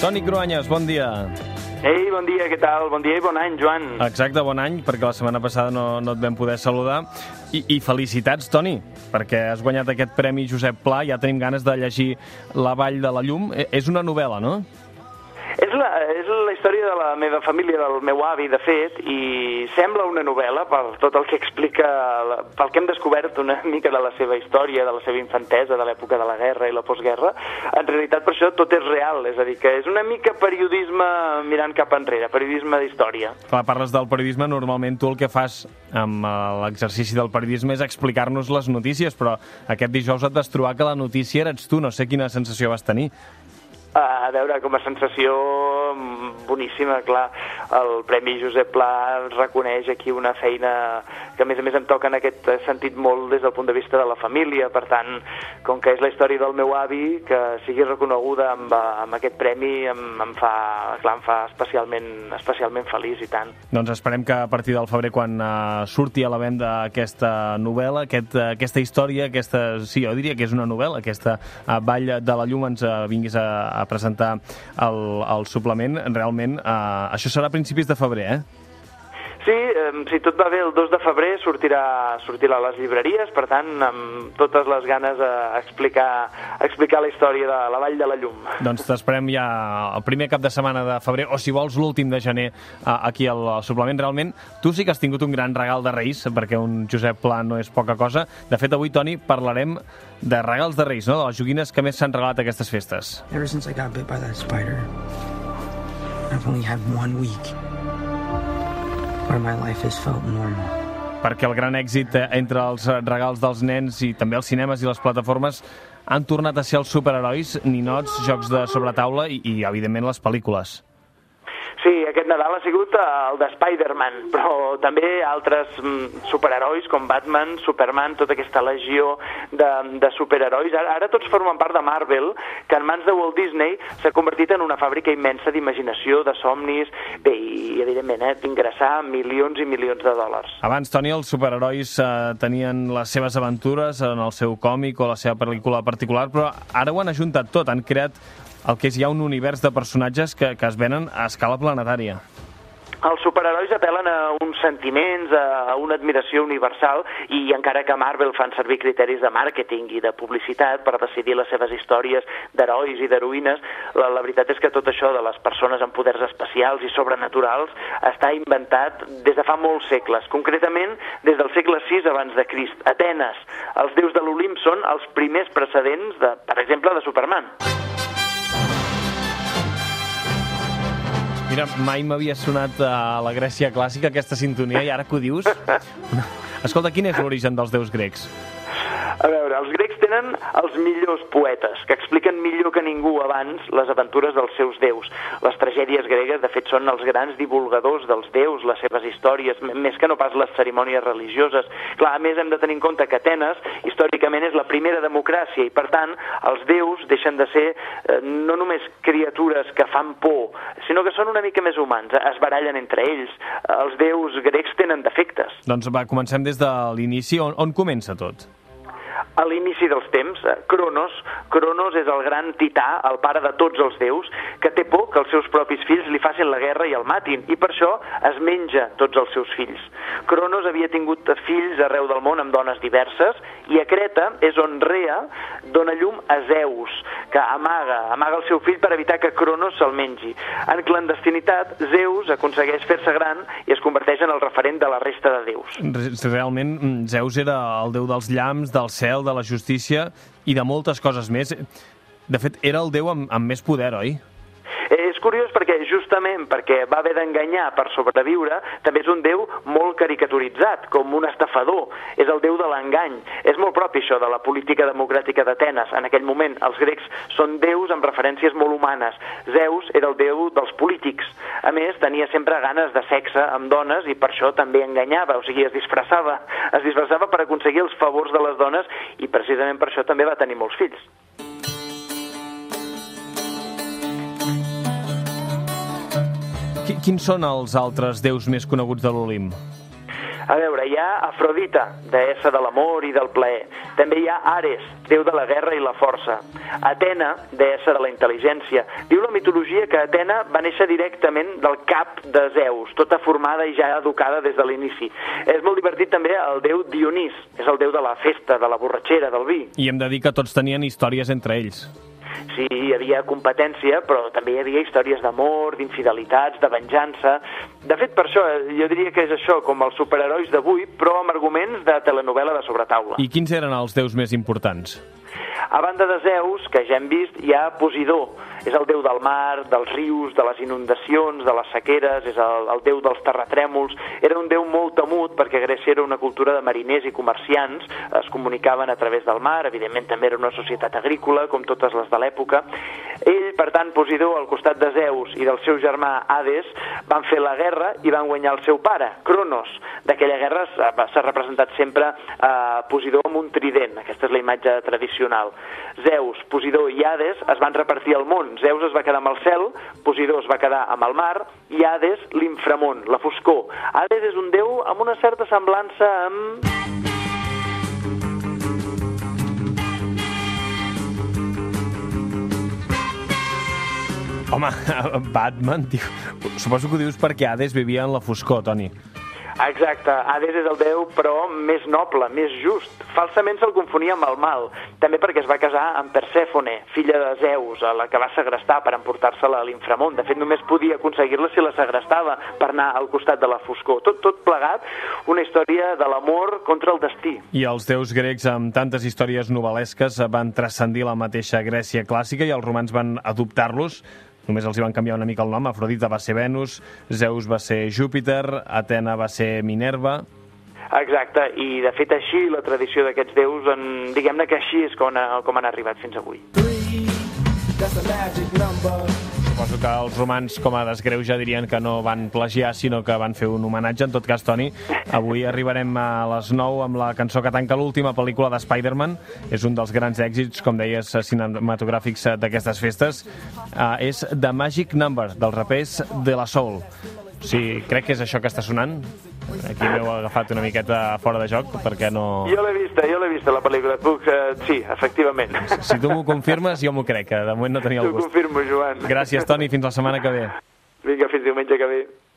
Toni Cruanyes, bon dia. Ei, bon dia, què tal? Bon dia i bon any, Joan. Exacte, bon any, perquè la setmana passada no, no et vam poder saludar. I, I felicitats, Toni, perquè has guanyat aquest Premi Josep Pla. Ja tenim ganes de llegir La Vall de la Llum. E, és una novel·la, no? Història de la meva família, del meu avi, de fet, i sembla una novel·la per tot el que explica, pel que hem descobert una mica de la seva història, de la seva infantesa, de l'època de la guerra i la postguerra. En realitat, per això, tot és real, és a dir, que és una mica periodisme mirant cap enrere, periodisme d'història. Clar, parles del periodisme, normalment tu el que fas amb eh, l'exercici del periodisme és explicar-nos les notícies, però aquest dijous et vas trobar que la notícia eres tu, no sé quina sensació vas tenir. A veure, com a sensació boníssima, clar, el Premi Josep Pla reconeix aquí una feina que a més a més em toca en aquest sentit molt des del punt de vista de la família, per tant, com que és la història del meu avi, que sigui reconeguda amb, amb aquest premi em, em fa, clar, em fa especialment, especialment feliç i tant. Doncs esperem que a partir del febrer, quan uh, surti a la venda aquesta novel·la, aquest, uh, aquesta història, aquesta, sí, jo diria que és una novel·la, aquesta uh, Vall de la Llum ens uh, vinguis a, a presentar el, el suplement, realment eh, això serà a principis de febrer, eh? Sí, eh, si tot va bé, el 2 de febrer sortirà, sortirà a les llibreries, per tant, amb totes les ganes a explicar, a explicar la història de la Vall de la Llum. Doncs t'esperem ja el primer cap de setmana de febrer, o si vols l'últim de gener, aquí al, al suplement. Realment, tu sí que has tingut un gran regal de Reis, perquè un Josep Pla no és poca cosa. De fet, avui, Toni, parlarem de regals de Reis, no? de les joguines que més s'han regalat a aquestes festes. Ever since I got bit by that spider, I've only had one week where my life has felt normal. Perquè el gran èxit eh, entre els regals dels nens i també els cinemes i les plataformes han tornat a ser els superherois, ninots, jocs de sobretaula i, i evidentment, les pel·lícules. Sí, aquest Nadal ha sigut el de Spider-Man, però també altres mm, superherois com Batman, Superman, tota aquesta legió de, de superherois. Ara, ara tots formen part de Marvel, que en mans de Walt Disney s'ha convertit en una fàbrica immensa d'imaginació, de somnis, bé, i evidentment, eh, d'ingressar milions i milions de dòlars. Abans, Toni, els superherois eh, tenien les seves aventures en el seu còmic o la seva pel·lícula particular, però ara ho han ajuntat tot, han creat el que és ja un univers de personatges que, que es venen a escala planetària els superherois apel·len a uns sentiments, a una admiració universal i encara que Marvel fan servir criteris de màrqueting i de publicitat per decidir les seves històries d'herois i d'heroïnes, la, la veritat és que tot això de les persones amb poders especials i sobrenaturals està inventat des de fa molts segles, concretament des del segle VI abans de Crist. Atenes, els déus de l'Olimp són els primers precedents, de, per exemple, de Superman. Mira, mai m'havia sonat a la Grècia clàssica aquesta sintonia i ara que ho dius... Escolta, quin és l'origen dels déus grecs? A veure, els grecs tenen els millors poetes, que expliquen millor que ningú abans les aventures dels seus déus. Les tragèdies gregues, de fet, són els grans divulgadors dels déus, les seves històries, més que no pas les cerimònies religioses. Clar, a més, hem de tenir en compte que Atenes, històricament, és la primera democràcia i, per tant, els déus deixen de ser eh, no només criatures que fan por, sinó que són una mica més humans, es barallen entre ells. Els déus grecs tenen defectes. Doncs va, comencem des de l'inici. On, on comença tot? A l'inici dels temps, Cronos, Cronos és el gran tità, el pare de tots els déus, que té por que els seus propis fills li facin la guerra i el matin, i per això es menja tots els seus fills. Cronos havia tingut fills arreu del món amb dones diverses, i a Creta és on Rea dona llum a Zeus, que amaga, amaga el seu fill per evitar que Cronos se'l mengi. En clandestinitat, Zeus aconsegueix fer-se gran i es converteix en el referent de la resta de déus. Realment, Zeus era el déu dels llamps, del cel, de la justícia i de moltes coses més. De fet, era el déu amb, amb més poder, oi? És curiós perquè justament perquè va haver d'enganyar per sobreviure, també és un déu molt caricaturitzat, com un estafador. És el déu de l'engany. És molt propi això de la política democràtica d'Atenes. En aquell moment els grecs són déus amb referències molt humanes. Zeus era el déu dels polítics. A més, tenia sempre ganes de sexe amb dones i per això també enganyava, o sigui, es disfressava. Es disfressava per aconseguir els favors de les dones i precisament per això també va tenir molts fills. Quins són els altres déus més coneguts de l'Olimp? A veure, hi ha Afrodita, deessa de l'amor i del plaer. També hi ha Ares, déu de la guerra i la força. Atena, deessa de la intel·ligència. Diu la mitologia que Atena va néixer directament del cap de Zeus, tota formada i ja educada des de l'inici. És molt divertit també el déu Dionís, és el déu de la festa, de la borratxera, del vi. I hem de dir que tots tenien històries entre ells. Sí, hi havia competència, però també hi havia històries d'amor, d'infidelitats, de venjança... De fet, per això, eh, jo diria que és això, com els superherois d'avui, però amb arguments de telenovela de sobretaula. I quins eren els déus més importants? A banda de Zeus, que ja hem vist, hi ha Posidó. És el déu del mar, dels rius, de les inundacions, de les sequeres, és el, el déu dels terratrèmols. Era un déu molt temut perquè Grècia era una cultura de mariners i comerciants, es comunicaven a través del mar, evidentment també era una societat agrícola, com totes les de l'època. Ell, per tant, Posidó, al costat de Zeus i del seu germà Hades, van fer la guerra i van guanyar el seu pare, Cronos. D'aquella guerra s'ha representat sempre eh, Posidó amb un trident, aquesta és la imatge tradicional. Zeus, Posidó i Hades es van repartir el món. Zeus es va quedar amb el cel, Posidó es va quedar amb el mar i Hades l'inframón, la foscor. Hades és un déu amb una certa semblança amb... Home, Batman, tio. Suposo que ho dius perquè Hades vivia en la foscor, Toni. Exacte, Hades és el déu, però més noble, més just. Falsament se'l confonia amb el mal, també perquè es va casar amb Persèfone, filla de Zeus, a la que va segrestar per emportar-se-la a l'inframont. De fet, només podia aconseguir-la si la segrestava per anar al costat de la foscor. Tot, tot plegat, una història de l'amor contra el destí. I els déus grecs, amb tantes històries novel·lesques, van transcendir la mateixa Grècia clàssica i els romans van adoptar-los només els hi van canviar una mica el nom. Afrodita va ser Venus, Zeus va ser Júpiter, Atena va ser Minerva... Exacte, i de fet així la tradició d'aquests déus, en, diguem-ne que així és com, ha, com han arribat fins avui. Suposo que els romans, com a desgreuja, dirien que no van plagiar, sinó que van fer un homenatge. En tot cas, Toni, avui arribarem a les 9 amb la cançó que tanca l'última pel·lícula de Spider-Man. És un dels grans èxits, com deies, cinematogràfics d'aquestes festes. Uh, és The Magic Number, dels rapers de la Soul. Sí, crec que és això que està sonant. Aquí m'heu agafat una miqueta fora de joc, perquè no... Jo l'he vista, jo l'he vista, la pel·lícula. Puc, uh, sí, efectivament. Si tu m'ho confirmes, jo m'ho crec, que de moment no tenia el T'ho gust. confirmo, Joan. Gràcies, Toni, fins la setmana que ve. Vinga, fins diumenge que ve.